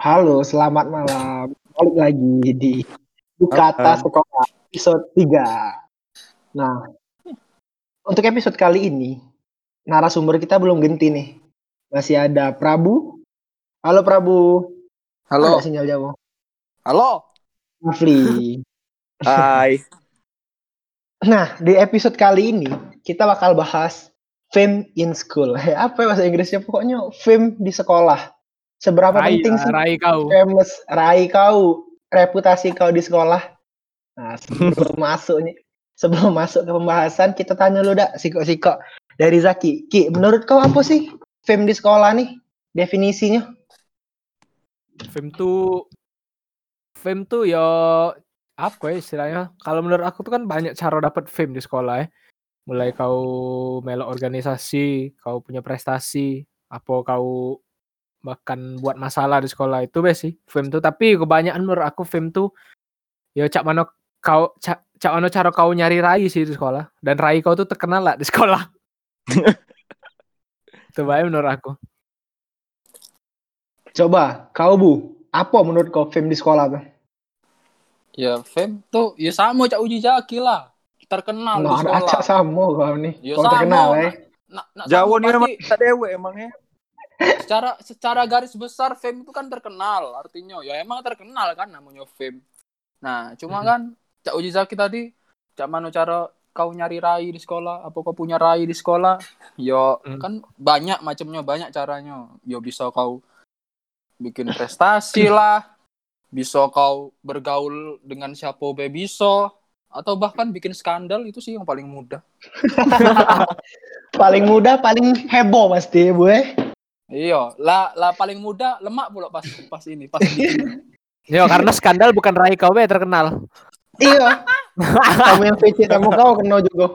Halo, selamat malam. Balik lagi di Bukata Sekolah episode 3. Nah, untuk episode kali ini, narasumber kita belum ganti nih. Masih ada Prabu. Halo Prabu. Halo. Ada sinyal jauh. Halo. Rafli. Hai. Nah, di episode kali ini kita bakal bahas fame in school. Apa bahasa Inggrisnya? Pokoknya fame di sekolah. Seberapa Rai, penting sih Rai kau. famous rai kau, reputasi kau di sekolah? Nah, sebelum masuk nih, sebelum masuk ke pembahasan, kita tanya lu dak, siko-siko dari Zaki. Ki, menurut kau apa sih fame di sekolah nih? Definisinya? Fame tuh fame tuh ya apa ya istilahnya? Kalau menurut aku tuh kan banyak cara dapat fame di sekolah ya. Mulai kau melok organisasi, kau punya prestasi, apa kau bahkan buat masalah di sekolah itu bes sih fame tuh tapi kebanyakan menurut aku fame tuh ya cak mana kau cak, cak mana cara kau nyari rai sih di sekolah dan rai kau tuh terkenal lah di sekolah itu baik menurut aku Coba, kau Bu, apa menurut kau fame di sekolah tuh? Ya, fame tuh ya sama cak uji jaki lah. Terkenal di Nah, ada sekolah. acak sama kau nih. Ya kau sama. terkenal eh. Nak, nak Jawa sama nih emang kita dewe emangnya. Secara secara garis besar fame itu kan terkenal artinya ya emang terkenal kan namanya fame. Nah, cuma Mhm. kan cak uji jaki tadi cak mana cara kau nyari rai di sekolah apa kau punya rai di sekolah yo Hmm. kan banyak macamnya banyak caranya yo bisa kau bikin prestasi lah bisa kau bergaul dengan siapa be bisa atau bahkan bikin skandal itu sih yang paling mudah Paling mudah, paling heboh pasti, Bu eh. Iya lah lah paling mudah lemak pula pas pas ini pas bikin ya karena skandal bukan rai kau be terkenal. Iya. Kamu yang VC sama kau kena juga.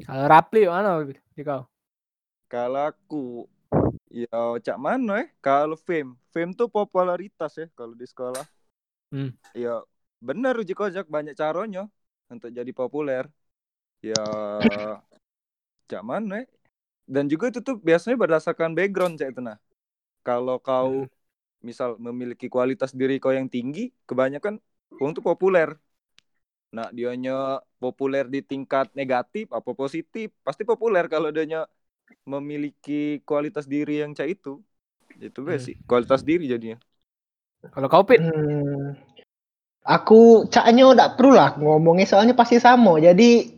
kalau Rapli mana di kau? Kalau aku ya cak mana eh? Kalau fame fame tuh popularitas ya kalau di sekolah. Hmm. ya benar uji kojak banyak caranya untuk jadi populer. Ya cak mana eh dan juga itu tuh biasanya berdasarkan background cak itu nah kalau kau misal memiliki kualitas diri kau yang tinggi kebanyakan kau tuh populer nah dianya populer di tingkat negatif apa positif pasti populer kalau dianya memiliki kualitas diri yang cak itu itu Hmm. sih kualitas diri jadinya kalau kau pit Hmm. Aku caknya udah perlu lah ngomongnya soalnya pasti sama. Jadi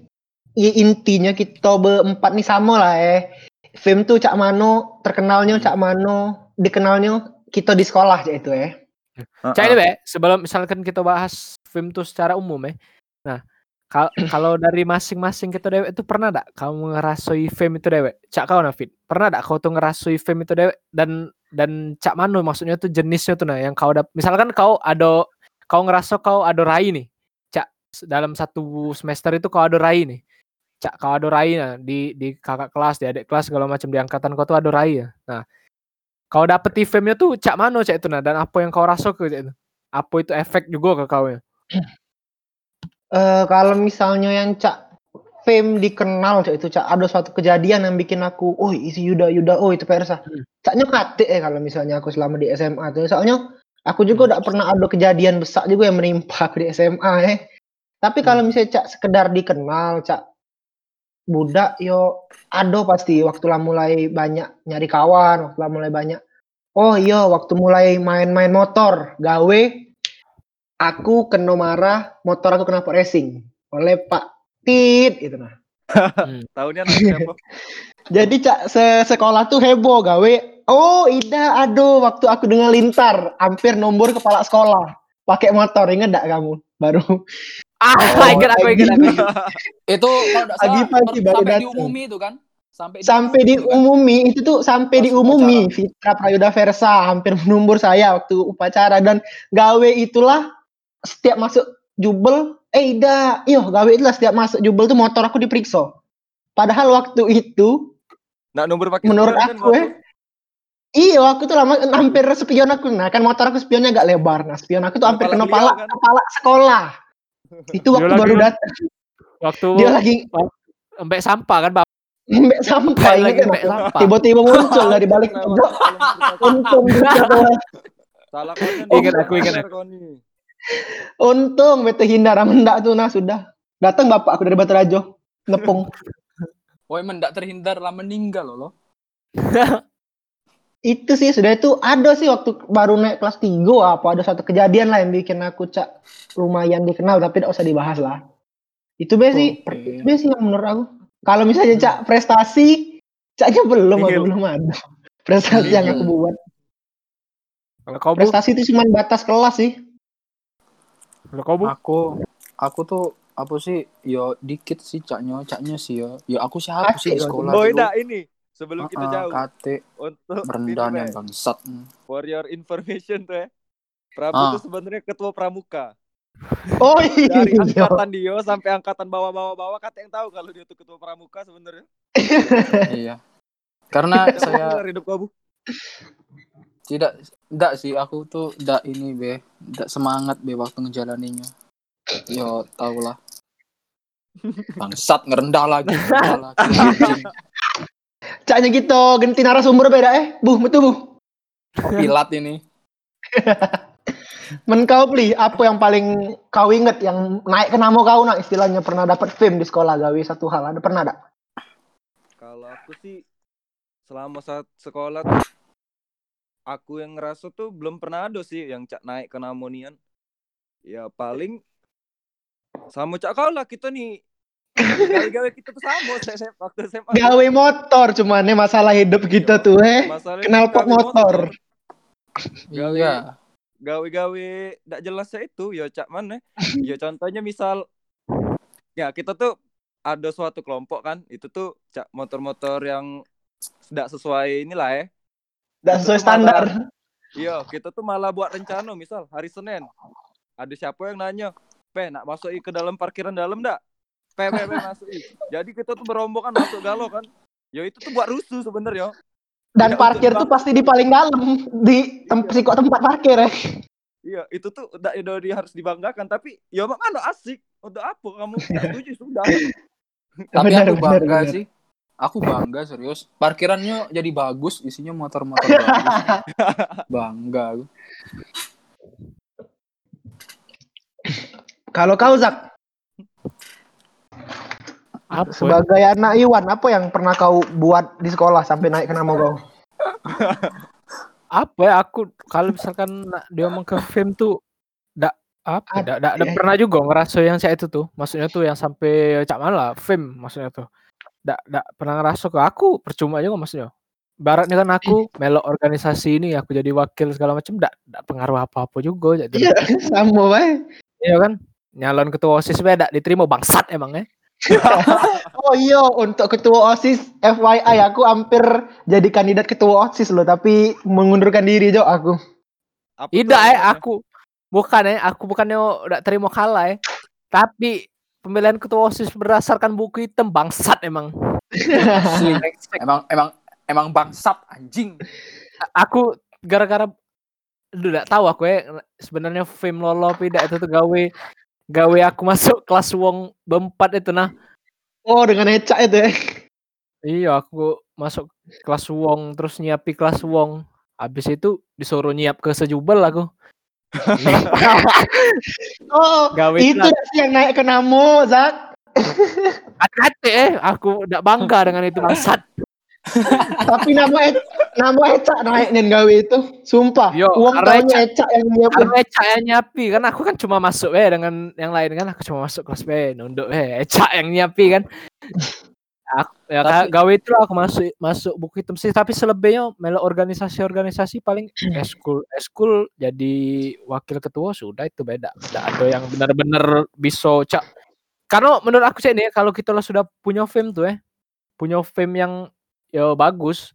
intinya kita berempat nih sama lah eh. Fame tuh cak mano, terkenalnya cak mano, dikenalnya kita di sekolah cak itu eh. Cak ini be sebelum misalkan kita bahas film tuh secara umum ya nah kal- kalau dari masing-masing kita dewek itu pernah tak kamu ngerasoi fame itu dewek? Cak kau Nafid pernah tak kau tuh ngerasoi fame itu dewek? Dan dan cak mano maksudnya tuh jenisnya tuh nah yang kau dap misalkan kau ada kau ngerasa kau ada rai nih cak dalam satu semester itu kau ada rai nih cak kau ada rai nah di di kakak kelas di adik kelas segala macam di angkatan kau tuh ada rai ya nah kau dapet fame-nya tuh cak mano cak itu nah dan apa yang kau rasa ke cak itu apa itu efek juga ke kau ya Eh, kalau misalnya yang cak fame dikenal cak itu cak ada suatu kejadian yang bikin aku, oh isi Yuda Yuda, oh itu Persa. Hmm. Caknya kate eh kalau misalnya aku selama di SMA tuh. Soalnya aku juga udah pernah ada kejadian besar juga yang menimpa aku di SMA eh. Tapi kalau misalnya cak sekedar dikenal cak budak yo ada pasti waktu lah mulai banyak nyari kawan, waktu lah mulai banyak. Oh iya, waktu mulai main-main motor, gawe aku kena marah, motor aku kena pot racing oleh Pak Tit itu nah. tahunnya anak siapa Jadi cak se sekolah tuh heboh gawe. Oh Ida, aduh waktu aku dengan lintar, hampir nomor kepala sekolah. Pakai motor, inget gak kamu? Baru ah Oh, ingat aku ingat aku itu kalau salah per- baru sampai datang. diumumi itu kan sampai sampai itu kan? diumumi itu tuh sampai Pas diumumi upacara. Fitra Prayuda Versa hampir menumbur saya waktu upacara dan gawe itulah setiap masuk jubel eh Ida, iyo gawe itulah setiap masuk jubel tuh motor aku diperiksa. Padahal waktu itu Nak nomor pakai Menurut kan aku, eh. Iya, aku tuh lama hampir spion aku. Nah, kan motor aku spionnya agak lebar. Nah, spion aku tuh hampir kena pala kan? kepala sekolah. Itu Dia waktu lagi baru datang. waktu Dia lagi sampai sampah kan Bap? Mbak sampah ya? sampah. Tiba-tiba muncul dari balik cerita. Untung gitu. Salah. Ingat aku, ingat. Untung bete hindar mendak tuh nah sudah. Datang bapak aku dari Batu Rajo. Nepung. Oh emang tidak terhindar lah meninggal loh. itu sih sudah itu ada sih waktu baru naik kelas 3 apa ada satu kejadian lah yang bikin aku cak lumayan dikenal tapi tidak usah dibahas lah. Itu be sih, be sih yang menurut aku. Kalau misalnya cak prestasi, caknya belum aku belum ada. Prestasi yang aku buat. Kalau kau bu, Prestasi itu cuma batas kelas sih. kalau kau bu, Aku aku tuh apa sih yo dikit sih caknya. Caknya sih ya. Yo aku sih aku sih di sekolah Boy, dah ini sebelum kita jauh kate untuk merendahnya bangsat. For your information tuh ya. Prabu Ah. tuh sebenarnya ketua pramuka. Oh Dari iya. angkatan Dio sampai angkatan bawah-bawah-bawah kata yang tahu kalau dia tuh ketua pramuka sebenarnya. iya. Karena saya hidup kau, Bu. tidak tidak sih aku tuh tidak ini be tidak semangat be waktu ngejalaninya. Yo tau lah. Bangsat ngerendah lagi. ngerendah lagi. Caknya gitu, ganti narasumber beda eh. Bu, betul bu. Oh, pilat ini. Men kau Pli, apa yang paling kau inget yang naik ke nama kau nak istilahnya pernah dapat fame di sekolah gawe satu hal ada pernah ada? Kalau aku sih selama saat sekolah tuh aku yang ngerasa tuh belum pernah ada sih yang cak naik ke namonian. Ya paling sama cak kau lah kita nih. Gawe-gawe kita tuh sama saya, saya waktu SMA. Gawe motor cuman ya masalah hidup kita tuh eh. Kenal gawe pot motor. Gawe- Iya. Gawe-gawe ndak jelasnya itu ya cak mana? Ya contohnya misal ya kita tuh ada suatu kelompok kan, itu tuh cak motor-motor yang tidak sesuai inilah ya. Dan sesuai standar. Iya, kita tuh malah buat rencana misal hari Senin. Ada siapa yang nanya, "Pe, nak masuk ke dalam parkiran dalam ndak?" Pe, masuk. Jadi kita tuh berombongan masuk galau kan. Ya itu tuh buat rusuh sebenarnya. Dan Ya, parkir tuh pasti di paling dalam di tem psiko tempat parkir ya. Iya, itu tuh udah udah di- harus dibanggakan, tapi ya mana asik. Untuk apa kamu setuju sudah. Tapi Benar, aku benar, bangga benar. sih. Aku bangga serius. Parkirannya jadi bagus, isinya motor-motor bagus. Bangga aku. Kalau kau Zak apa? ya? sebagai anak Iwan apa yang pernah kau buat di sekolah sampai naik ke nama kau? apa ya aku kalau misalkan dia ngomong ke film tuh dak apa dak dak ya. pernah juga ngerasa yang saya itu tuh maksudnya tuh yang sampai cak mana lah film maksudnya tuh dak dak pernah ngerasa ke aku percuma juga maksudnya baratnya kan aku melok organisasi ini aku jadi wakil segala macam dak dak pengaruh apa apa juga jadi Iya, sama bae. iya kan nyalon ketua osis beda diterima bangsat emang ya Oh iya, untuk ketua OSIS FYI aku hampir jadi kandidat ketua OSIS loh, tapi mengundurkan diri Jo aku. Tidak alasannya? aku bukan ya aku bukannya udah terima kalah ya tapi pemilihan ketua osis berdasarkan buku hitam bangsat emang emang emang emang bangsat anjing. aku gara-gara udah tahu aku ya sebenarnya film lolo tidak itu tuh gawe gawe aku masuk kelas wong berempat itu nah Oh, dengan Eca itu ya. iya aku masuk kelas wong terus nyiapi kelas wong habis itu disuruh nyiap ke sejubel aku Oh, gawe itu kelas. yang naik ke Namo, Zak. hati-hati eh aku udah bangga dengan itu bangsat Tapi nama E- nama Eca naiknya gawe itu. Sumpah. Yo, uang tahunnya Eca yang nyiapin. karena Eca yang nyapi kan aku kan cuma masuk eh dengan yang lain kan aku cuma masuk kelas B nunduk eh Eca yang nyapi kan aku, ya Tapi- gawe itu aku masuk masuk buku hitam sih tapi selebihnya melo organisasi-organisasi paling eskul eskul jadi wakil ketua sudah itu beda tidak ada yang benar-benar bisa cak karena menurut aku sih ini kalau kita lah sudah punya film tuh eh punya film yang yo bagus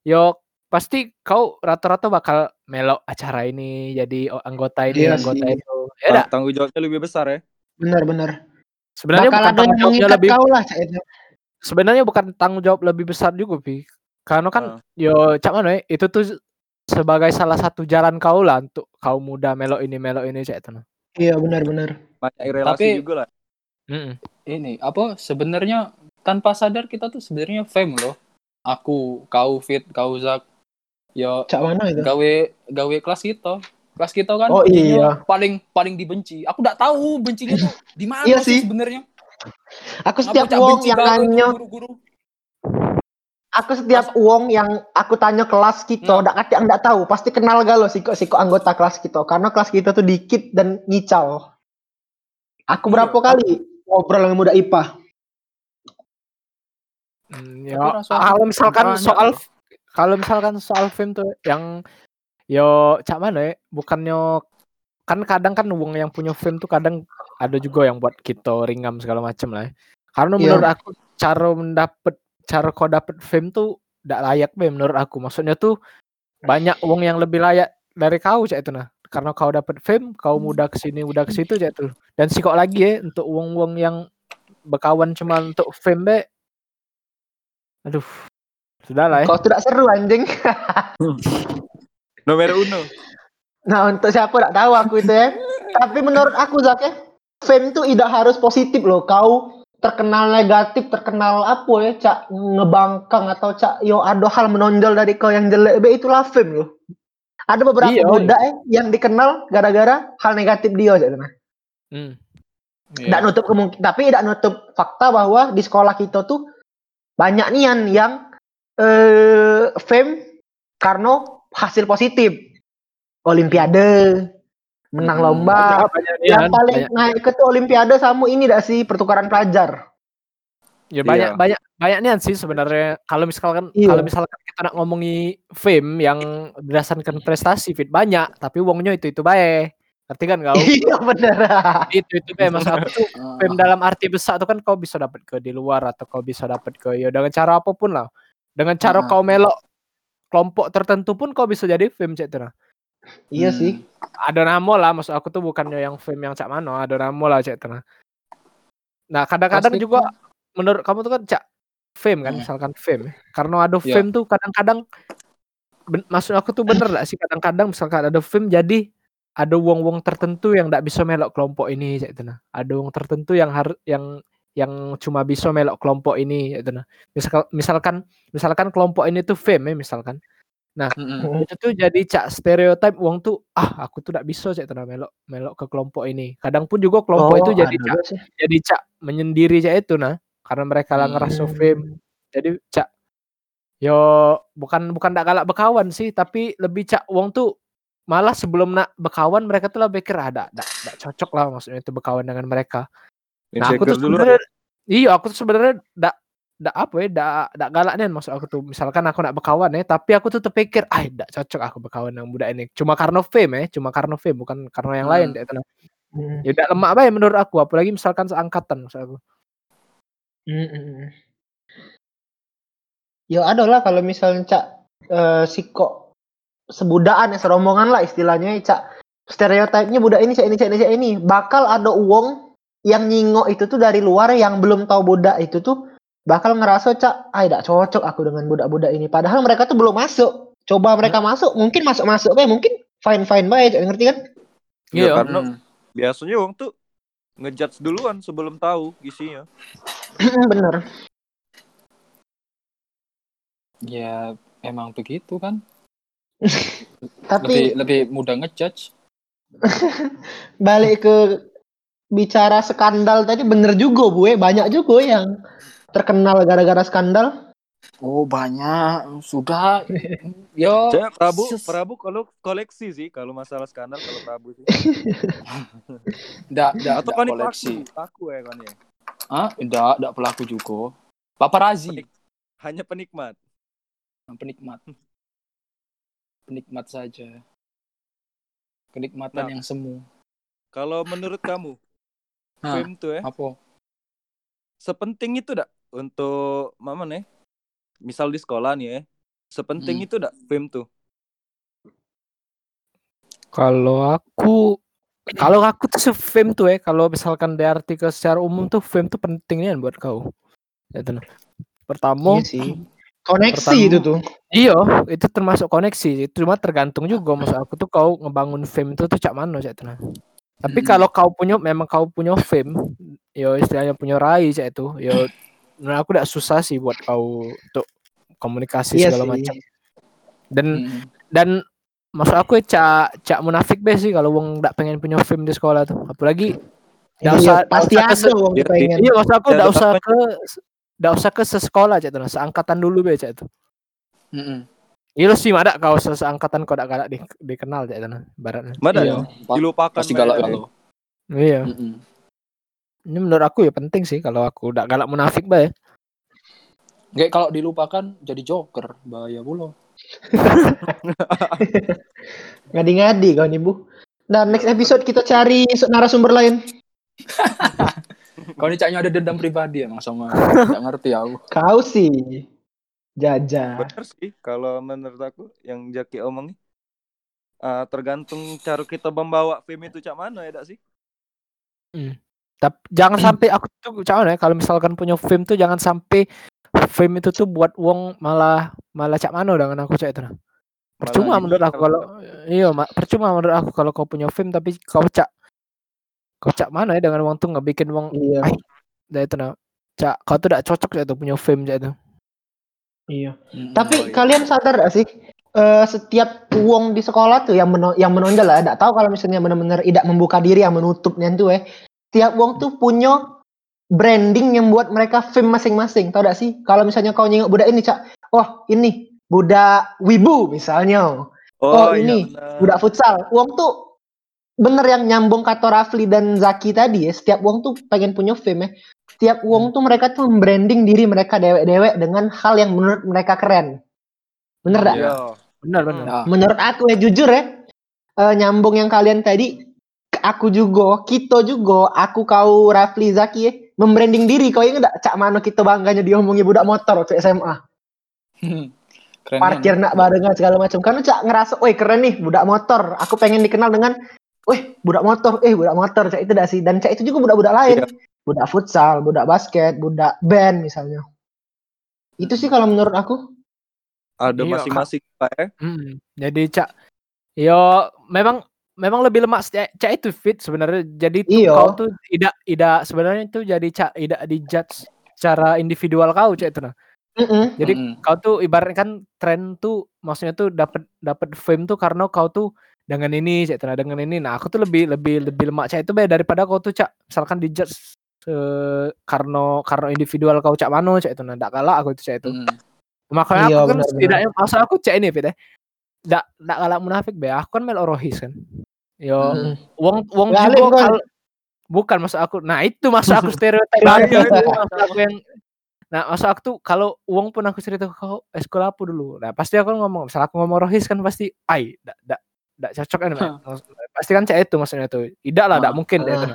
yo pasti kau rata-rata bakal melok acara ini jadi anggota ini Iya anggota sih. itu ya dah Tanggung jawabnya lebih besar ya. Benar-benar. sebenarnya Bakal bukan ada tanggung jawabnya mengikat lebih kau lah, sebenarnya bukan tanggung jawab lebih besar juga pi karena kan Ah. yo cak mana ya, itu tuh sebagai salah satu jalan kau lah untuk kau muda melok ini melok ini cak itu nah. Iya, benar-benar. Banyak relasi Tapi- juga lah. Mm-mm. Ini apa sebenarnya tanpa sadar kita tuh sebenarnya fame loh. Aku, kau Fit, kau Zak. Yo Cak mana itu? gawe gawe kelas kita. Kelas kita kan Oh, iya. paling paling dibenci. Aku nggak tahu bencinya tuh di mana Iya sih sih. sebenarnya. Aku setiap benci yang nanya, aku setiap wong yang aku tanya kelas kita, Hmm. ndak kati ndak tahu, pasti kenal galo siko siko anggota kelas kita, karena kelas kita tuh dikit dan ngicau. Aku Iya, berapa kali ngobrol dengan muda IPA. Hmm, ya, kalau misalkan soal kalau misalkan soal film tuh yang yo cak mana ya? Bukannya kan kadang kan wong yang punya film tuh kadang ada juga yang buat kita ringam segala macam lah ya. karena Iya. menurut aku cara mendapat cara kau dapet film tuh tidak layak be menurut aku. Maksudnya tuh banyak wong yang lebih layak dari kau cak itu nah. Karena kau dapet film kau mudah ke sini mudah ke situ cak itu. Dan si kok lagi ya untuk wong-wong yang berkawan cuma untuk film be aduh sudah lah ya Kau tidak seru anjing. Nomor uno. Nah untuk siapa tidak tahu aku itu ya. Tapi menurut aku Zak ya, fame itu tidak harus positif loh. Kau terkenal negatif, terkenal apa ya, cak ngebangkang atau cak yo ada hal menonjol dari kau yang jelek, be itulah fame loh. Ada beberapa Iya, budak ya, yang dikenal gara-gara hal negatif dia aja nah. Hmm. Tidak nutup kemungkinan, tapi tidak nutup fakta bahwa di sekolah kita tuh banyak nian yang eh fame karena hasil positif. Olimpiade, menang Hmm, lomba. banyak yang nian, paling banyak, naik ke tuh olimpiade sama ini dah sih pertukaran pelajar. ya banyak Iya. banyak banyak nian sih sebenarnya kalau misalkan Iya. kalau misalkan kita nak ngomongi fame yang berdasarkan prestasi fit banyak tapi uangnya itu itu baik ngerti kan kau Iya bener. itu itu maksud aku tuh fame dalam arti besar tuh kan kau bisa dapat ke di luar atau kau bisa dapat ke ya dengan cara apa pun lah dengan cara Ah. kau melok kelompok tertentu pun kau bisa jadi fame cek tuh nah. Iya hmm. sih. ada nama lah maksud aku tuh bukannya yang fame yang cak mano ada nama lah cek tuh nah. nah kadang-kadang juga menurut kamu tuh kan cak fame kan Hmm. misalkan fame karena ada Ya. fame tuh kadang-kadang maksud aku tuh bener lah sih kadang-kadang misalkan ada fame jadi ada wong-wong tertentu yang tidak bisa melok kelompok ini cek tuh nah. ada wong tertentu yang harus yang yang cuma bisa melok kelompok ini cek tuh nah. Misal, misalkan misalkan kelompok ini tuh fame ya misalkan Mm-mm. itu tuh jadi cak stereotip uang tuh ah aku tuh tidak bisa cak tenang melok melok ke kelompok ini kadang pun juga kelompok itu jadi cak sih. jadi cak menyendiri cak itu nah karena mereka lah Hmm. ngerasa fame jadi cak yo bukan bukan tak galak berkawan sih tapi lebih cak uang tuh malah sebelum nak berkawan mereka tuh lah pikir ada ada cocok lah maksudnya itu berkawan dengan mereka nah aku tuh sebenarnya iya aku tuh sebenarnya ndak ndak apa ya ndak ndak galak nih maksud aku tuh misalkan aku nak berkawan ya tapi aku tuh terpikir ah ndak cocok aku berkawan dengan budak ini cuma karena fame ya cuma karena fame bukan karena yang lain Hmm. dek tenang Hmm. ya ndak lemak bae menurut aku apalagi misalkan seangkatan maksud aku Hmm, hmm, hmm. Ya ada lah kalau misalnya cak eh, si kok sebudaan ya serombongan lah istilahnya ya, cak stereotipnya budak ini cak ini cak ini cak ini bakal ada uang yang nyingok itu tuh dari luar yang belum tahu budak itu tuh bakal ngerasa cak ah tidak cocok aku dengan budak-budak ini padahal mereka tuh belum masuk coba mereka masuk mungkin masuk masuk bae mungkin fine fine bae Cak, ngerti kan Ya, Iya. karena Hmm. biasanya wong tuh ngejudge duluan sebelum tahu isinya. bener Ya emang begitu kan. Tapi Lebih lebih mudah ngejudge. balik ke bicara skandal tadi bener juga bu banyak juga yang terkenal gara-gara skandal Oh banyak sudah. Yo. Saya Prabu, Prabu kalau koleksi sih kalau masalah skandal kalau Prabu sih. Nggak, nggak, Atau kan koleksi. pelaku, pelaku ya kan ya. Ah, enggak, enggak pelaku juga. Paparazi, Hanya penikmat. penikmat. Penikmat saja. Kenikmatan Nah. yang semu. Kalau menurut kamu, Hah, fame tuh ya, apa? sepenting itu dak untuk mama nih? Misal di sekolah nih ya, sepenting Hmm. itu dak fame tuh. Kalau aku kalau aku tuh fame tuh ya, kalau misalkan di artikel secara umum tuh fame tuh pentingnya buat kau. Ya, tenang. Pertama, Iya sih. Koneksi Pertama- itu tuh. iya, itu termasuk koneksi. Cuma tergantung juga maksud aku tuh kau ngebangun fame itu tuh cak mana cak tenang. Tapi Mm-mm. kalau kau punya memang kau punya fame, yo istilahnya punya rai cak itu, yo menurut aku udah susah sih buat kau untuk komunikasi Iya segala macam. Dan Mm. dan maksud aku ya cak cak munafik be sih kalau wong ndak pengen punya film di sekolah tuh. Apalagi ndak Iya, usah pasti ada wong Iya, pengen. Iya maksud aku ndak usah ke ndak usah ke sesekolah cak tuh, seangkatan dulu be cak itu. Mm-mm. Iya sih ada kau se- seangkatan kau dak galak di, dikenal cak itu baratnya. Mana Iya, ya? pa- Dilupakan pasti galak kalau. Iya. Ini menurut aku ya penting sih kalau aku ndak galak munafik be. Kayak kalau dilupakan jadi joker, bahaya pula. Ngadi-ngadi kau nih Bu. Nah, next episode kita cari narasumber lain. Kau ini caknya ada dendam pribadi emang sama nggak ngerti aku. Kau sih. Jaja. Bener sih kalau menurut aku yang Jaki omong nih. Ah, tergantung cara kita membawa film itu cak mana ya dak sih? Tapi jangan sampai aku tuh jangan ya kalau misalkan punya film tuh jangan sampai film itu tuh buat wong malah malah cak mano dengan aku cak itu nah. Percuma Malah menurut aku kalau iya mak percuma menurut aku kalau kau punya film tapi kau cak kau cak mana ya dengan wong tuh nggak bikin wong Iya. Ai. dah itu nah cak kau tuh tidak cocok cak itu punya film cak itu. Iya. Mm-mm. Tapi Oh, iya. kalian sadar gak sih? eh, setiap uang di sekolah tuh yang meno yang menonjol lah, tidak tahu kalau misalnya benar-benar tidak membuka diri yang menutupnya tuh eh. Tiap uang tuh punya branding yang buat mereka film masing-masing. Tahu gak sih? Kalau misalnya kau nyengok budak ini, Cak. Oh, ini budak wibu misalnya. Oh, iya ini benar. budak futsal. Uang tuh bener yang nyambung kata Rafli dan Zaki tadi ya. Setiap uang tuh pengen punya film ya. Setiap uang tuh mereka tuh membranding diri mereka dewek-dewek dengan hal yang menurut mereka keren. Bener gak? Iya. Benar benar. Ya. Menurut aku ya jujur ya. eh, nyambung yang kalian tadi. Aku juga, kita juga, aku kau Rafli Zaki ya. Membranding diri. Kau ingat gak Cak Mano kita bangganya diomongi budak motor waktu SMA. Keren parkir nak barengan segala macam karena cak ngerasa, woi keren nih budak motor. Aku pengen dikenal dengan, weh budak motor, eh budak motor cak itu dah sih. Dan cak itu juga budak-budak lain, Iya. budak futsal, budak basket, budak band misalnya. Itu sih kalau menurut aku. Ada Iya, masing-masing Pak ya. Hmm, jadi cak yo memang memang lebih lemak cak, cak itu fit sebenarnya. Jadi tuh Iya. kau tuh tidak tidak sebenarnya itu jadi cak tidak dijudge secara individual kau cak itu nah. Mm-mm. Jadi Mm-mm. kau tuh ibaratnya kan tren tuh maksudnya tuh dapat dapat fame tuh karena kau tuh dengan ini cak itu nah dengan ini. Nah aku tuh lebih lebih lebih lemak cak itu be daripada kau tuh cak misalkan dijudge eh, karena karena individual kau cak mano cak itu nah. Ndak kalah aku itu cak itu. Mm-mm. Makanya Iya, aku kan setidaknya maksud aku cek ini Fit ya. Nggak nggak kalah munafik be. Aku kan mel Rohis kan. Yo, Mm. wong wong juga kan? kal- bukan maksud aku. Nah, itu maksud aku stereotip maksud aku yang Nah, maksud aku tuh kalau uang pun aku cerita ke kau eh, sekolah apa dulu. Nah, pasti aku ngomong, misal aku ngomong Rohis kan pasti ai, ndak ndak ndak cocok kan. Maksud- Pasti kan cek itu maksudnya tuh. Tidak lah, ndak Ah, mungkin ya ah. itu.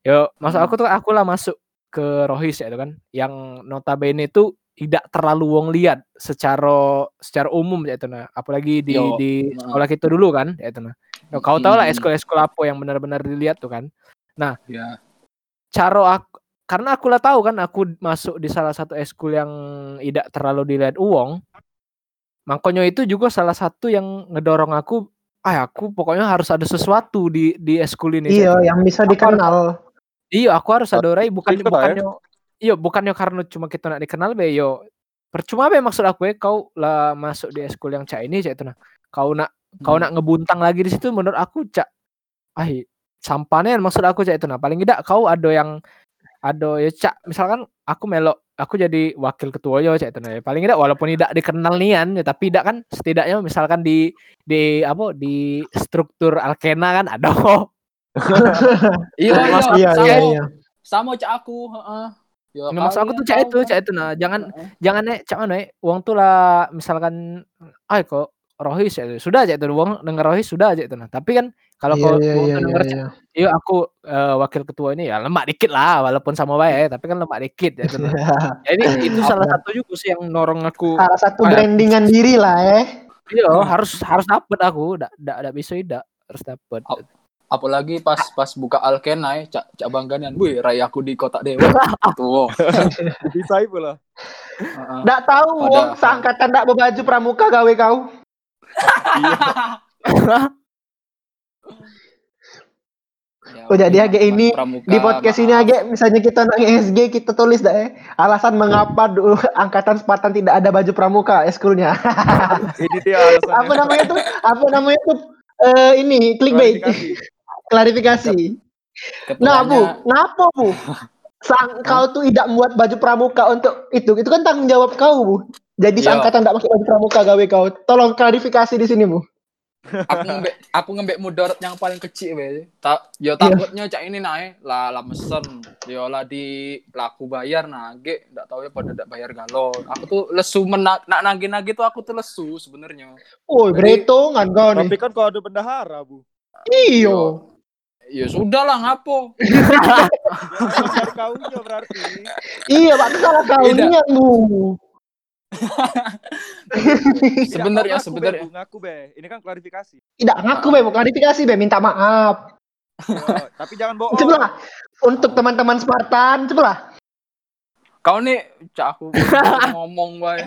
Yo, maksud Hmm. aku tuh aku lah masuk ke Rohis ya itu kan, yang notabene itu tidak terlalu wong lihat secara secara umum ya itu nah apalagi di Yo, di nah. sekolah kita dulu kan ya itu nah Yo, kau tahu lah Hmm. sekolah-sekolah apa yang benar-benar dilihat tuh kan Ya. cara aku karena aku lah tahu kan aku masuk di salah satu eskul yang tidak terlalu dilihat uang makanya itu juga salah satu yang ngedorong aku ah aku pokoknya harus ada sesuatu di di eskul ini Iya, yang bisa dikenal. Iya, aku harus ada Rai bukan ya? bukannya iya bukannya karena cuma kita nak dikenal be yo. Percuma be maksud aku ya kau lah masuk di eskul yang cak ini cak itu nah. Kau nak kau Hmm. nak ngebuntang lagi di situ menurut aku cak ah sampahnya maksud aku cak itu nah. Paling tidak kau ada yang ada ya cak misalkan aku melok aku jadi wakil ketua yo cak itu nah. Paling tidak walaupun tidak dikenal nian ya tapi tidak kan setidaknya misalkan di di apa di struktur Alkena kan ada Iya, iya, Iya, sama, iya, iya. sama cak aku, heeh. Ya, maksud aku tuh cak itu, kan? cak itu nah. Jangan jangan nek cak mana uang tuh lah misalkan ah kok rohis ya sudah aja itu uang denger rohis sudah aja itu nah tapi kan kalau Iya, kau iya, uang iya, tuh denger iya, Cak, iya. iya aku eh, wakil ketua ini ya lemak dikit lah walaupun sama baik tapi kan lemak dikit ya itu nah. jadi itu salah satu juga sih yang norong aku Salah satu ya. brandingan diri lah eh. iya harus harus dapet aku ndak ndak ndak bisa tidak harus dapet Oh. Apalagi pas pas buka Alkenai, cak cak bangganan, wih, rai aku di kotak dewa. Tuh. Bisa pula. Heeh. Nggak tahu wong seangkatan ndak berbaju pramuka gawe kau. Ya, Oh, jadi mungkin agak ini pramuka, di podcast ini agak misalnya kita nang ESG kita tulis dah eh alasan mengapa dulu angkatan Spartan tidak ada baju pramuka eskulnya. Ini dia alasannya. apa namanya tuh? Apa namanya tuh? Eh ini clickbait. Klarifikasi. Klarifikasi. Nah, Bu, ngapa, Bu? Sang, kau tuh tidak membuat baju pramuka untuk itu. Itu kan tanggung jawab kau, Bu. Jadi Iya. seangkatan tidak pakai baju pramuka gawe kau. Tolong klarifikasi di sini, Bu. aku ngembek aku ngembek mudarat yang paling kecil be tak yo takutnya cak ini naik lah lah mesen yo lah di laku bayar nage ndak tahu ya pada ndak bayar galon aku tuh lesu menak nak nagih nagih tuh aku tuh lesu sebenarnya Jadi- beretongan kau nih. Tapi kan kalau ada bendahara, Bu. Iyo. ya sudah lah ngapo Dari kaunya berarti. Iya, Pak, salah kau niat, Bu. sebenarnya Be, sebenarnya ngaku be. Ini kan klarifikasi. Tidak ngaku, Be, mau klarifikasi, Be, minta maaf. Oh, tapi jangan bohong. Cobalah. Untuk teman-teman Spartan, cobalah. kau nih cak aku ngomong bae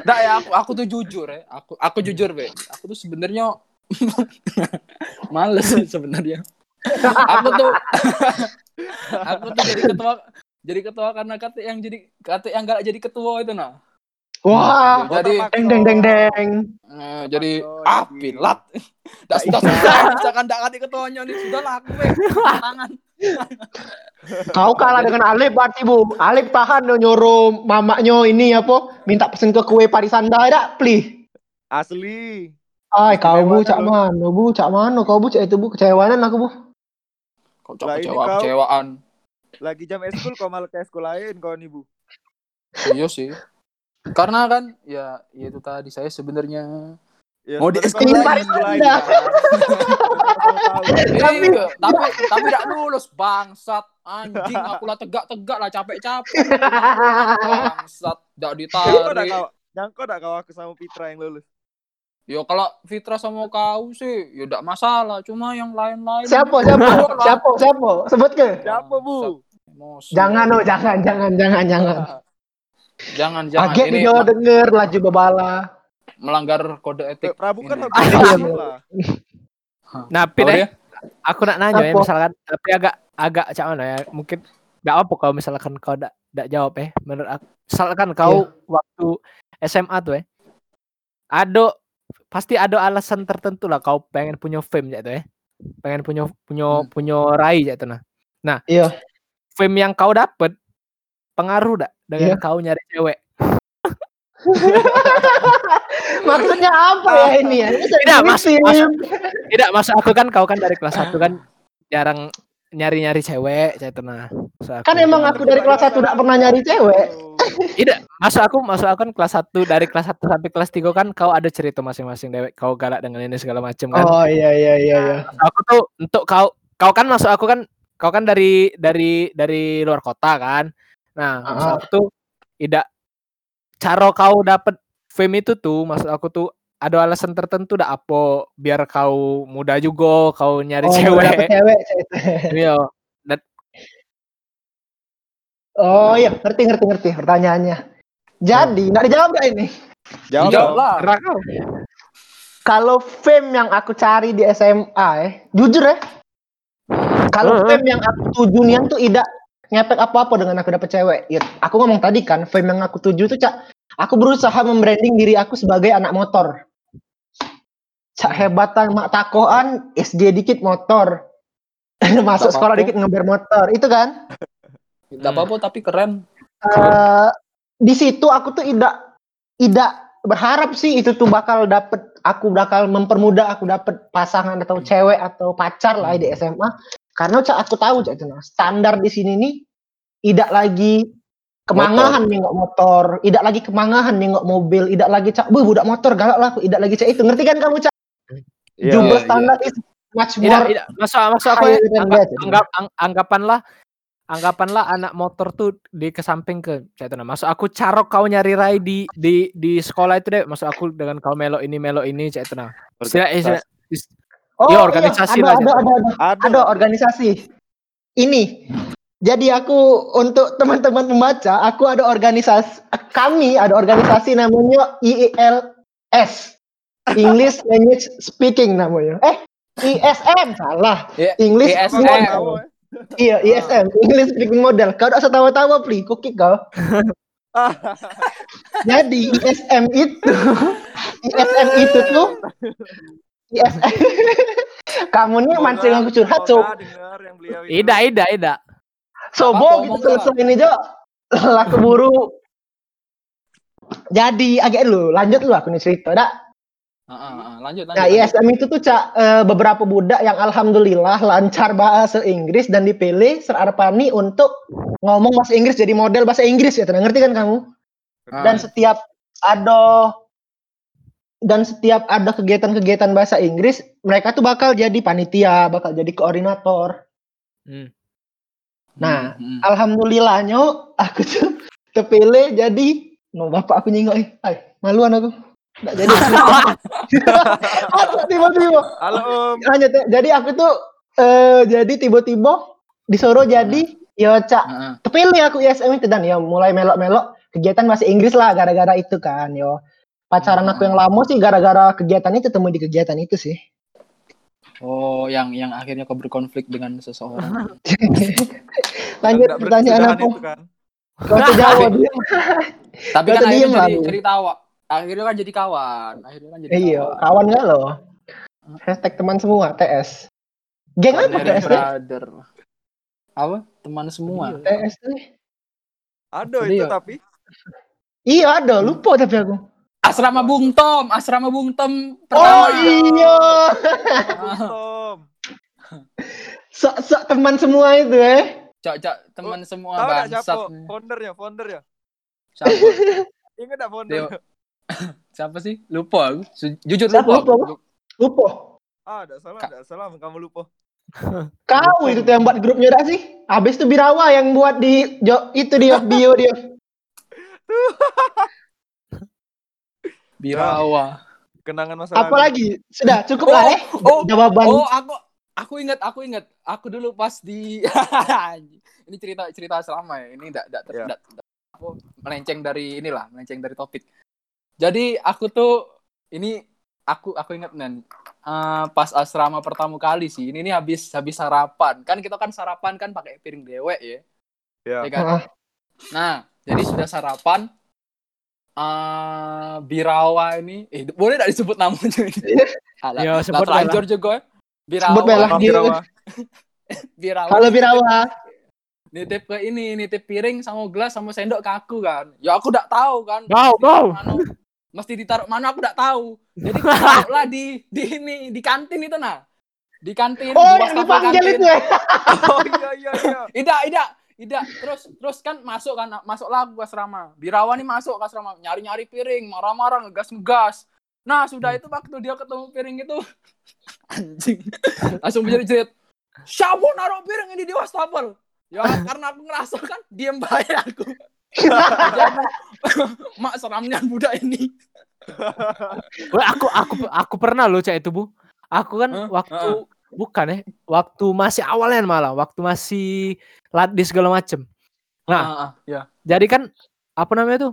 Nggak ya aku aku tuh jujur ya aku aku jujur be aku tuh sebenarnya males sebenarnya aku tuh aku tuh jadi ketua jadi ketua karena kata yang jadi kata yang gak jadi ketua itu nah. Wah, jadi deng deng deng deng. eh, jadi ah jadi- pilat dah sudah sudah misalkan gak ganti ketuanya nih sudah lah aku be tangan. Kau kalah dengan Alif berarti bu. Alif tahan no, nyuruh mamaknya ini apa? Minta pesen ke kue parisanda ada, please. Asli. Ay, kau bu cak mana bu, cak mana kau bu? Cak itu bu kecewanan aku bu. kau ini kecewa kau- kecewaan Lagi jam eskul kau malah ke eskul lain kau nih, Bu. iya sih karena kan ya ya itu tadi saya sebenarnya Ya, Mau di eskul Anda. kan. Tahu. Tapi- Iya, tapi tapi tidak lulus bangsat anjing aku lah tegak-tegak lah capek-capek bangsat tidak ditarik kau, yang kau aku sama Fitra yang lulus. yo kalau Fitra sama kau sih ya tidak masalah cuma yang lain-lain Siapa siapa siapa siapa sebut ke? Siapa, Bu? Emosi. Jangan oh jangan jangan jangan jangan. jangan jangan Agak ini ma- denger laju babala. melanggar kode Eh, etik Prabu kan habis Iya, iya. lah. Nah, Pin, eh, dia? aku nak nanya ya Apa? misalkan tapi agak agak cak mana ya mungkin nggak apa kalau misalkan kau nggak nggak jawab ya menurut aku misalkan kau waktu SMA tuh ya ada pasti ada alasan tertentu lah kau pengen punya fame ya tuh ya pengen punya punya Hmm. punya rai ya tuh nah Iya. Fame yang kau dapet pengaruh dak dengan Iya. kau nyari cewek Maksudnya apa ya ini ya? Ini Tidak, Mas-. Mas- tidak maksud aku kan kau kan dari kelas 1 kan jarang nyari-nyari cewek ya nah Maksud aku. Kan emang aku dari kelas 1 tidak pernah nyari cewek. Tidak, masuk aku masuk aku kan kelas 1 dari kelas 1 sampai kelas 3 kan kau ada cerita masing-masing dewek kau galak dengan ini segala macam kan. Oh iya iya iya iya. Aku tuh untuk kau kau kan masuk aku kan kau kan dari dari dari luar kota kan. Nah, Ah. aku tuh tidak cara kau dapet fame itu tuh maksud aku tuh ada alasan tertentu dah apa biar kau muda juga kau nyari Oh, dapet cewek. cewek. Iya. Oh iya, ngerti ngerti ngerti pertanyaannya. Jadi, nggak dijawab nggak ini? Jawab. Jawab lah Kalau fame yang aku cari di SMA ya, jujur ya. Kalau Hmm. fame yang aku tuju nih tuh tidak ngepek apa-apa dengan aku dapet cewek. Ya, aku ngomong tadi kan, fame yang aku tuju tuh cak, aku berusaha membranding diri aku sebagai anak motor. Cak hebatan mak takoan, SG dikit motor. Masuk sekolah apa-apa. dikit ngeber motor, itu kan? tidak apa-apa tapi keren eh di situ aku tuh tidak tidak berharap sih itu tuh bakal dapet aku bakal mempermudah aku dapet pasangan atau cewek atau pacar lah di SMA karena cak aku tahu cak itu nah, standar di sini nih tidak lagi kemangahan nih nggak motor tidak lagi kemangahan nih nggak mobil tidak lagi cak bu budak motor galak lah aku tidak lagi cak itu ngerti kan kamu cak Iya, jumlah iya. standar is much tidak, more tidak. Masuk masuk aku ya, anggap, that. anggap ang- anggapanlah anggapanlah anak motor tuh di ke samping ke saya tuh nah. Masuk aku carok kau nyari rai di di di sekolah itu deh. Masuk aku dengan kau melo ini melo ini saya tuh nah. Oh Iya, organisasi ada, lah, ada, Cak. ada, ada, Ada. ada organisasi. Ini. Jadi aku untuk teman-teman pembaca, aku ada organisasi kami ada organisasi namanya IELS. English Language Speaking namanya. Eh, ISM salah. Iya, English ISM. speaking model. Iya, ISM, English speaking model. Kau tak usah tawa-tawa, Pli. Kau kick kau. Jadi ISM itu ISM itu tuh ISM Kamu nih mancing aku curhat, itu. Ida, ida, ida. sobo Apa, gitu selesai ini Jo. Lah keburu. Jadi agak lu, lanjut lu aku nih cerita, dak. Heeh, heeh. lanjut lanjut. Nah, lanjut. ISM itu tuh cak eh, beberapa budak yang alhamdulillah lancar bahasa Inggris dan dipilih serarpani untuk ngomong bahasa Inggris jadi model bahasa Inggris ya, tenang ngerti kan kamu? Ah. Dan setiap ada dan setiap ada kegiatan-kegiatan bahasa Inggris, mereka tuh bakal jadi panitia, bakal jadi koordinator. Hmm. Nah, Hmm, hmm. alhamdulillahnya aku tuh terpilih jadi no bapak aku nyingok eh. Ay, maluan aku. Nggak jadi. Tiba-tiba. Halo Om. Lanjut ya. Jadi aku tuh eh jadi tiba-tiba disuruh jadi ya cak Heeh. terpilih aku ISM itu dan ya mulai melok-melok kegiatan bahasa Inggris lah gara-gara itu kan yo. Pacaran aku yang lama sih gara-gara kegiatan itu temu di kegiatan itu sih. Oh, yang yang akhirnya kau berkonflik dengan seseorang. Lanjut pertanyaan itu kan. Kau terjawab dia. Tapi kan akhirnya jadi, Bu. jadi tawa. Akhirnya kan jadi kawan. Akhirnya kan jadi Iya, kawan. kawan gak lo? Hashtag teman semua TS. Geng apa TS? tuh? brother. Apa? Teman semua. TS tuh. Ada itu tapi. Iya ada, lupa tapi aku. Asrama Bung Tom, asrama Bung Tom Oh pertama. iya. Tom. Sok-sok teman semua itu eh. Cok, cok, teman semua Tahu bangsat. siapa? Foundernya, foundernya. Siapa? Ingat enggak founder? Siapa sih? Lupa aku. Jujur lupa. Lupa. Lupa. Ah, enggak salah, enggak salah kamu lupa. Kau itu yang buat grupnya dah sih. Habis itu Birawa yang buat di jo, itu dia bio dia. Birawa. Kenangan masa Apa lalu. lagi? Sudah cukup lah eh. oh, Jawaban. Oh, aku aku ingat, aku ingat. Aku dulu pas di ini cerita cerita selama ya. Ini enggak enggak enggak aku melenceng dari inilah, melenceng dari topik. Jadi aku tuh ini aku aku ingat nen eh, pas asrama pertama kali sih. Ini nih habis habis sarapan. Kan kita kan sarapan kan pakai piring dewek ya. Ya. ya kan? Ah. Nah, jadi sudah sarapan eh Birawa ini eh boleh tidak disebut namanya ini? Alah, Ya, lah, sebut terlanjur juga. ya. Birawa. Sebut Dia- Birawa. Birawa. Halo Birawa. Nitip ke ini, nitip piring sama gelas sama sendok ke aku kan. Ya aku udah tahu kan. Bau, bau. Mesti ditaruh mana aku udah tahu. Jadi taruhlah di di ini di kantin itu nah. Di kantin Oh, di yang dipanggil kantin. itu ya. Oh iya iya iya. Ida, Ida, Ida. Terus terus kan masuk kan masuklah aku ke asrama. Birawa nih masuk ke asrama, nyari-nyari piring, marah-marah, ngegas-ngegas. Nah, sudah itu waktu dia ketemu piring itu anjing. Langsung menjerit-jerit. Siapa naruh piring ini di wastafel? Ya karena aku ngerasa kan diem bayar aku. Mak seramnya budak ini. Wah, aku aku aku pernah loh cak itu bu. Aku kan Hah? waktu bukan ya, waktu masih awalnya malah, waktu masih latdi segala macem. Nah, Ah, ah, ya. jadi kan apa namanya tuh?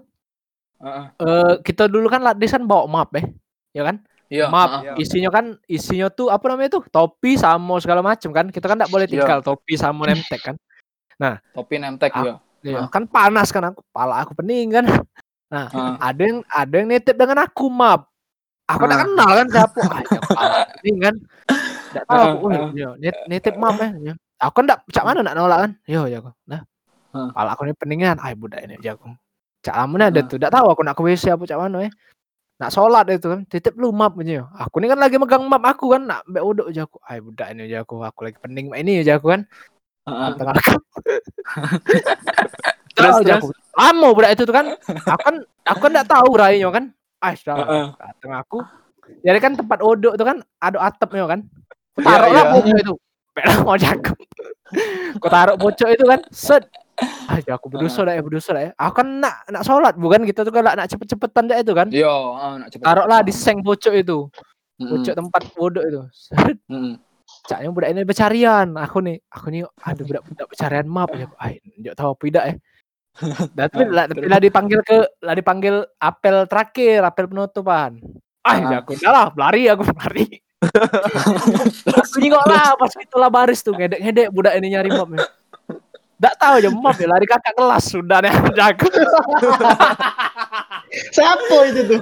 Ah, ah. Eh kita dulu kan latdi kan bawa map ya, ya kan? Iya. map ah. Iya. isinya kan isinya tuh apa namanya tuh? Topi sama segala macem kan? Kita kan nggak boleh Iya. tinggal topi sama nemtek kan? Topi nemtek ya. Iya, Ah. kan panas kan aku, pala aku pening kan. Nah, Ah. ada yang ada yang nitip dengan aku map. Aku nggak Ah. kenal kan siapa. Ya, pening kan. Nggak tahu Ah, aku, "Wih, ah. iya, nit- nitip map ya. ya. Aku kan nggak cak mana nggak nolak kan. Yo ya aku. Nah, Ah. pala aku ini peningan. Ay budak ini aja aku. Cak lamun ada Ah. tuh, nggak tahu aku nak ke WC apa cak mana ya. Nak sholat itu kan, titip lu map aja. Aku ini kan lagi megang map aku kan, nak mbak uduk aja aku. Ay budak ini aja aku, aku lagi pening ini aja aku kan. Ah, ah. Tengah rekam. Terus, aku. Lama budak itu tuh kan. Aku kan aku kan enggak tahu rainya kan. Ah, sudah. Heeh. Datang aku. Jadi kan tempat odok itu kan ada atapnya kan. Aku Iya, taruh lah iya. pojok itu. Pernah mau jago. Aku taruh pojok itu kan. Set. Ah, ya aku berdosa dah ya, berdosa dah ya. Aku kan nak nak sholat bukan kita tuh kan nak cepet-cepetan dah itu kan. Yo, ah, nak cepet. Taruhlah di seng pojok itu. Mm-mm. Pojok tempat odok itu. Set. Mm-mm. Caknya budak ini bercarian. Aku nih, aku nih ada budak-budak bercarian map ya. Ay, nggak tahu apa tidak ya. Dan tapi Ah, lah, tapi lah dipanggil ke lah dipanggil apel terakhir, apel penutupan. Ah, Ah. ya aku udah lah, lari aku lari. Aku nengok lah pas itu lah baris tuh ngedek-ngedek budak ini nyari map ya. Nggak tahu aja map ya lari kakak kelas sudah nih jago. Siapa itu tuh?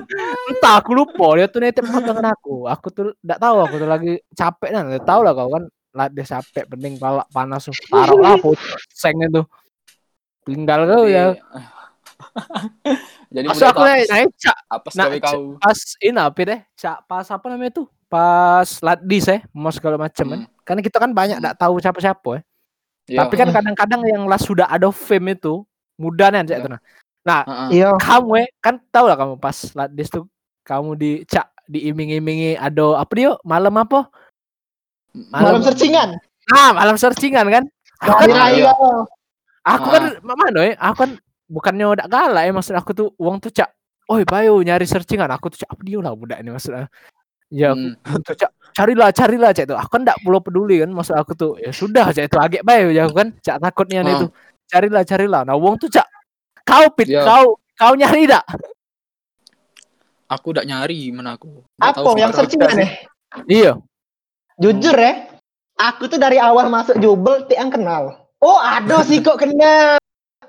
Entah aku lupa dia tuh nitip map dengan aku. Aku tuh nggak tahu aku tuh lagi capek kan. Nggak tahu lah kau kan lah dia capek pening pala panas tuh. Taruh lah pusing itu. Tinggal kau ya. Jadi Masuk budak aku apes- naik cak apes Nah, kau. pas ini apa deh cak pas apa namanya tuh pas ladis ya mau segala macam kan Hmm. karena kita kan banyak Hmm. nggak tahu siapa siapa ya Iya. tapi kan kadang-kadang yang lah sudah ada fame itu mudah nih Cak, Iya. itu nah nah. Iya. kamu ya kan tahu lah kamu pas ladis tuh kamu di cak diiming-imingi ada apa dia malam apa Malam searchingan. ah malam searchingan kan aku kan, iya. aku kan mana ya aku kan bukannya udah galak ya maksud aku tuh uang tuh cak Oi, bayo nyari searchingan. Aku tuh cak apa dia lah budak ini maksudnya. Ya, Hmm. Tuh, Cak, carilah carilah cak itu aku kan enggak perlu peduli kan maksud aku tuh ya sudah cak itu agak baik ya aku kan cak takutnya Ah. itu carilah carilah nah wong tuh cak kau pit Iya. kau kau nyari dak Aku udah nyari mana aku. Apa tahu yang searchingan ya? iya Jujur ya, aku tuh dari awal masuk Jubel tiang kenal. Oh, ada sih kok kenal.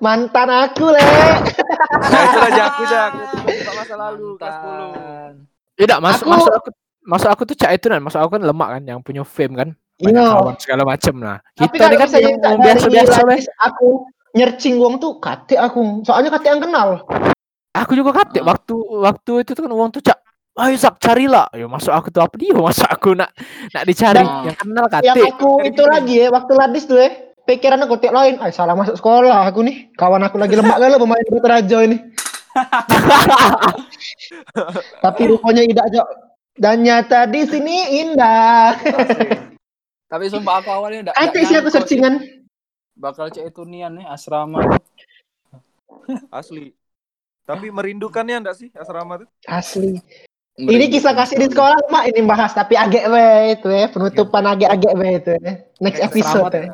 Mantan aku, Le. Nah, itu aja aku jak. Buka masa lalu kelas 10. Mantan. tidak masuk Aku- masuk aku masuk aku tuh cak itu kan masuk aku kan lemak kan yang punya fame kan banyak Iya. kawan segala macam nah Tapi kita ini kan yang dari weh. Ladis, aku nyercing wong tuh kate aku. Soalnya kate yang kenal. aku juga kate Ah. waktu waktu itu tuh kan uang tuh cak ayo sak carilah ya masuk aku tuh apa dia masuk aku nak nak dicari Dan- yang kenal Yang kate aku itu lagi ya, waktu Ladis tuh ya. Pikiran aku tiap lain, ay salah masuk sekolah aku nih. Kawan aku lagi lemak galau pemain Raja ini. Tapi rupanya tidak jauh. Dan nyata di sini indah. Tapi sumpah aku awalnya enggak Kate sih aku searchingan. bakal cek itu nian nih asrama. Asli. Tapi merindukannya enggak sih asrama tuh? Asli. Ini kisah kasih di sekolah mak ini bahas tapi agak we itu ya penutupan agak-agak we itu ya. Next episode ya.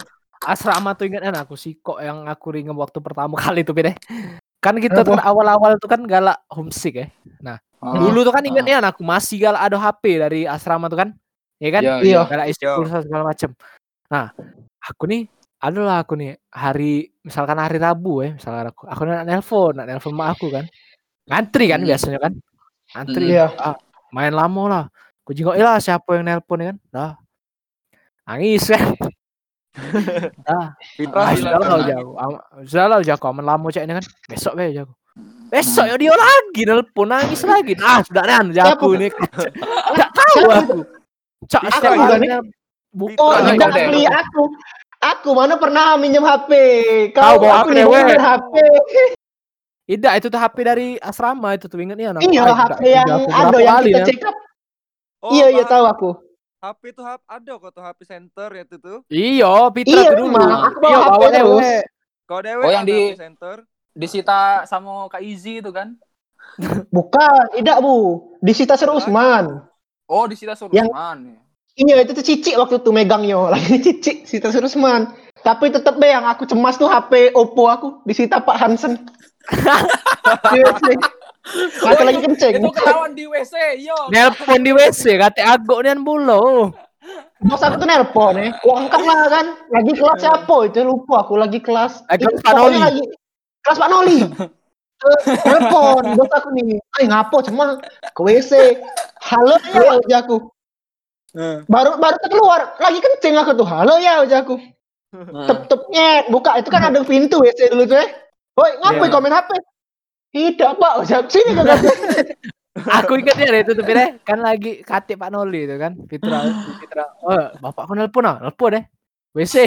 Asrama tuh ingat kan aku sih kok yang aku ringan waktu pertama kali tuh beda kan kita tuh kan awal-awal tuh kan galak homesick ya. Ah, dulu tuh kan ingatnya aku masih galak ada HP dari asrama tuh kan ya kan? Iya, Iya. iya. galak isi Iya. pulsa segala macem. Nah aku nih adalah aku nih hari misalkan hari Rabu ya misalkan aku aku nak nelpon nak nelpon mak aku kan. Ngantri kan Hmm. biasanya kan? Ngantri. Iya. ah, main lama lah. Aku jengok lah siapa yang nelpon? Ya kan? Dah nangis kan dah Fitra Ah, lah, lah tenang. jago. Am- Sudah lah jago. Aman lama cek ini kan. Besok be jago. Besok ya dia lagi nelpon nangis lagi. Ah sudah nih jago ini. Tidak tahu aku. Cak nel- Bukan Oh, tidak beli aku. Aku mana pernah minjem HP. Kau Kau bawa aku bener HP. Tidak itu tuh HP dari asrama itu tuh ingat nih anak. Iya, HP yang ada yang kita nel- check up. Oh, Iya, iya tahu aku. HP tuh hap- ada kok tuh HP center ya itu tuh. Iya, Pitra Iya, dulu. Aku bawa Iya, HP bawa terus. dewe. Oh, yang di- HP center. Disita sama Kak Izzy itu kan? Bukan, tidak Bu. Disita Sir? Usman. Oh, disita Yang- Surusman. Iya, itu tuh Cici waktu itu megangnya. Lagi Cici, Sita Sir Usman. Tapi tetep deh yang aku cemas tuh HP Oppo aku disita Pak Hansen. Iya, Aku lagi kenceng. Itu ketahuan di WC, yo. Nelpon di WC kate agok nian bulo. Bos aku tuh nelpon ya. Aku angkat lah kan. Lagi kelas siapa itu lupa aku lagi kelas. Lagi Itu kelas Pak Noli. Lagi kelas Pak Noli. Eh, Nelpon bos aku nih. Ay ngapo cuma ke WC. Halo ya udah aku. Baru baru keluar lagi kenceng aku tuh. Halo ya udah aku. Tep tep nyet buka itu kan ada pintu WC dulu tuh ya. Woi ngapain Iya. komen HP? Tidak pak, udah sini kan. Aku ingat ya itu tuh Pire. kan lagi kate Pak Noli itu kan. Fitra Fitra. Oh, bapakku nelpon ah, nelpon deh. WC.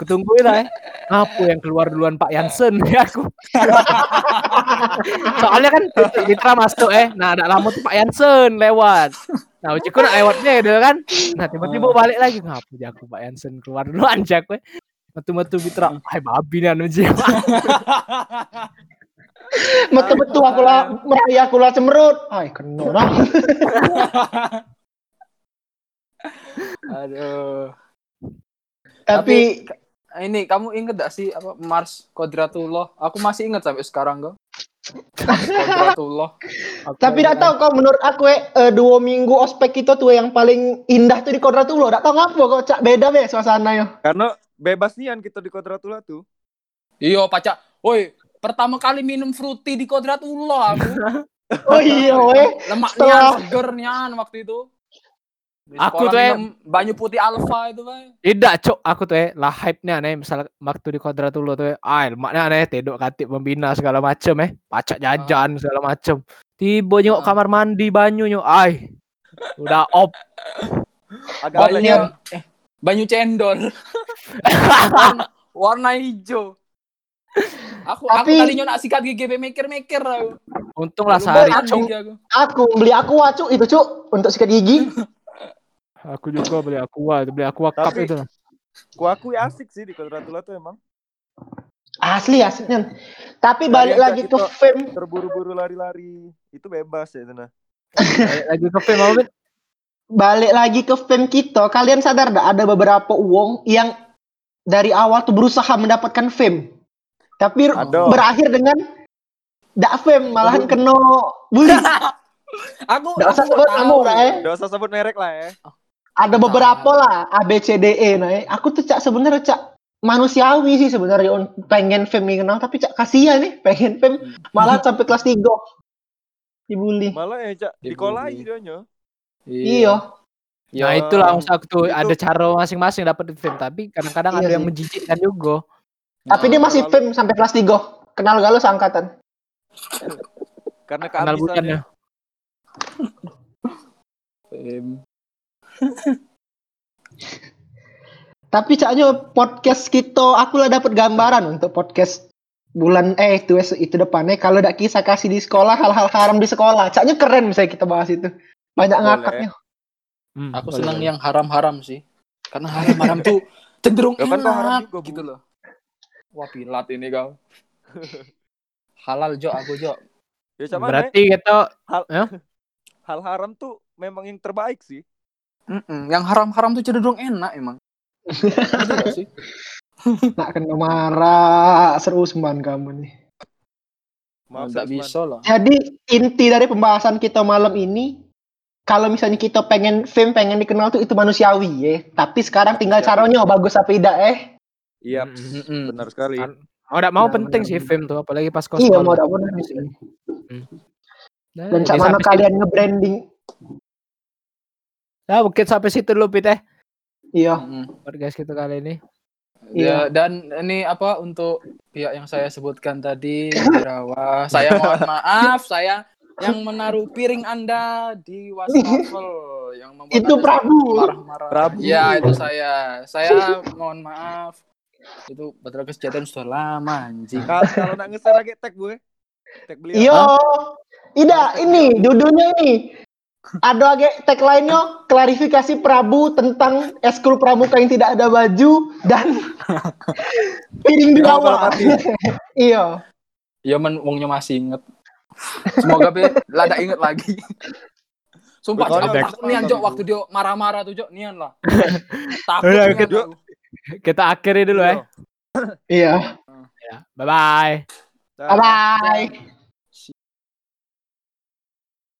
Kutungguin lah ya. Apa yang keluar duluan Pak Yansen ya aku. Soalnya kan Fitra masuk eh. Nah, ada lama tuh Pak Yansen lewat. Nah, ujiku nak lewatnya gitu kan. Nah, tiba-tiba balik lagi ngapa jago Pak Yansen keluar duluan jak we. Metu-metu Fitra, hai babi nih anu Ji." Betul betul aku lah meraya aku lah cemerut. Ay kena lah. Aduh. Tapi Ini kamu inget gak sih apa Mars Kodratullah? Aku masih inget sampai sekarang kok. Kodratullah. Tapi tidak tahu kau menurut aku eh, eh, dua minggu ospek itu tuh yang paling indah tuh di Kodratullah. Tidak tahu ngapa kok cak beda be suasananya. Karena bebas nian kita di Kodratullah tuh. Iya, pacak. Woi, pertama kali minum fruity di Kodratullah aku. Oh iya weh. Lemak Setelah- nian, seger nian waktu itu. Di Aku tuh, eh, minum banyu putih alfa itu, Bay. Tidak, cok. Aku tuh eh, lah hype-nya aneh. Misal waktu di Kodratullah tuh eh, ah, lemaknya aneh. Tedok katik pembina segala macem eh. Pacak jajan segala macem. Tiba nyok Ah. kamar mandi banyu nyok. Ay. Udah op. Agak Banyu, eh, banyu cendol. warna, warna hijau. Aku aku Tapi- tadinya nak sikat gigi be mikir-mikir aku. Untung lah sehari. aku. Aku beli aqua cuk itu cuk untuk sikat gigi. Aku juga beli aqua, beli aqua cup Tapi- itu. Ku akui asik sih di Kodratullah tuh emang. Asli asiknya. Tapi balik lagi Cak ke fame. Terburu-buru lari-lari. Itu bebas ya itu nah. Balik lagi ke film apa? Bet? Balik lagi ke fame kita. Kalian sadar dah ada beberapa uang yang dari awal tuh berusaha mendapatkan fame. Tapi Ada. berakhir dengan dak fame malahan kena bully. Aku Nggak usah sebut lah eh. Udah usah sebut merek lah ya. Ada beberapa lah A B C D E nah. eh. Aku tuh cak sebenarnya cak manusiawi sih sebenarnya on pengen fame kenal tapi cak kasihan nih pengen fame malah sampai kelas 3 dibully. Malah ya Cak, dikolai dia nya. Iya. Nah Ya, itulah maksud aku tuh Itu- ada cara masing-masing dapat fame tapi kadang-kadang Iya ada yang menjijikkan juga. Tapi dia masih fame sampai kelas 3 Kenal galau seangkatan. Karena Kenal bukannya. kehabisannya. Em, Tapi caknya podcast kita aku lah dapat gambaran untuk podcast bulan eh itu itu depannya kalau ada kisah kasih di sekolah hal-hal haram di sekolah. Caknya keren misalnya kita bahas itu. Banyak Boleh. ngakaknya. Hmm, Aku boleh, senang yang haram-haram sih. Karena haram-haram tuh cenderung Ya kan haram enak juga, Bu. gitu loh. Wah pilat ini kau. Halal Jo aku Jo. Ya sama Berarti kita hal haram tuh memang yang terbaik sih. Mm-mm, Yang haram-haram tuh cenderung enak emang. Betul gak sih? Nak kena marah seru seman kamu nih. Maaf Nggak bisa lah. Jadi inti dari pembahasan kita malam ini kalau misalnya kita pengen fame pengen dikenal tuh itu manusiawi ya. Tapi sekarang tinggal caranya bagus apa tidak eh. Iya, Mm-mm. Mm-mm. benar sekali. Kan- Oh, udah mau Benar, penting benar, sih film tuh, apalagi pas kos Iya mau tidak mau sih. Nah, Dan mana sampai kalian nge-branding. Nah, mungkin sampai situ dulu Pit eh. Iya. Podcast kita kali ini. Iya. Ya, dan ini apa untuk pihak yang saya sebutkan tadi, Rawa, saya mohon maaf, saya yang menaruh piring Anda di wastafel yang membuat Itu Prabu. marah-marah. Prabu. Ya, itu saya. Saya mohon maaf. Itu padahal kejadian sudah lama anjing. Kalau kalau nak nge-share lagi tag gue. Tag beliau. Iya. Tidak, ini judulnya ini. Ada lagi tagline-nya klarifikasi Prabu tentang eskul pramuka yang tidak ada baju dan piring di bawah. mati. iya. Ya men wongnya masih inget. Semoga be lada inget lagi. Sumpah, Jok, aku takut nian Jok waktu dia marah-marah tuh Jok, nian lah. Takut Udah, nian, kita- akhiri dulu eh. Iya. Ya, bye bye. Dah. Bye bye.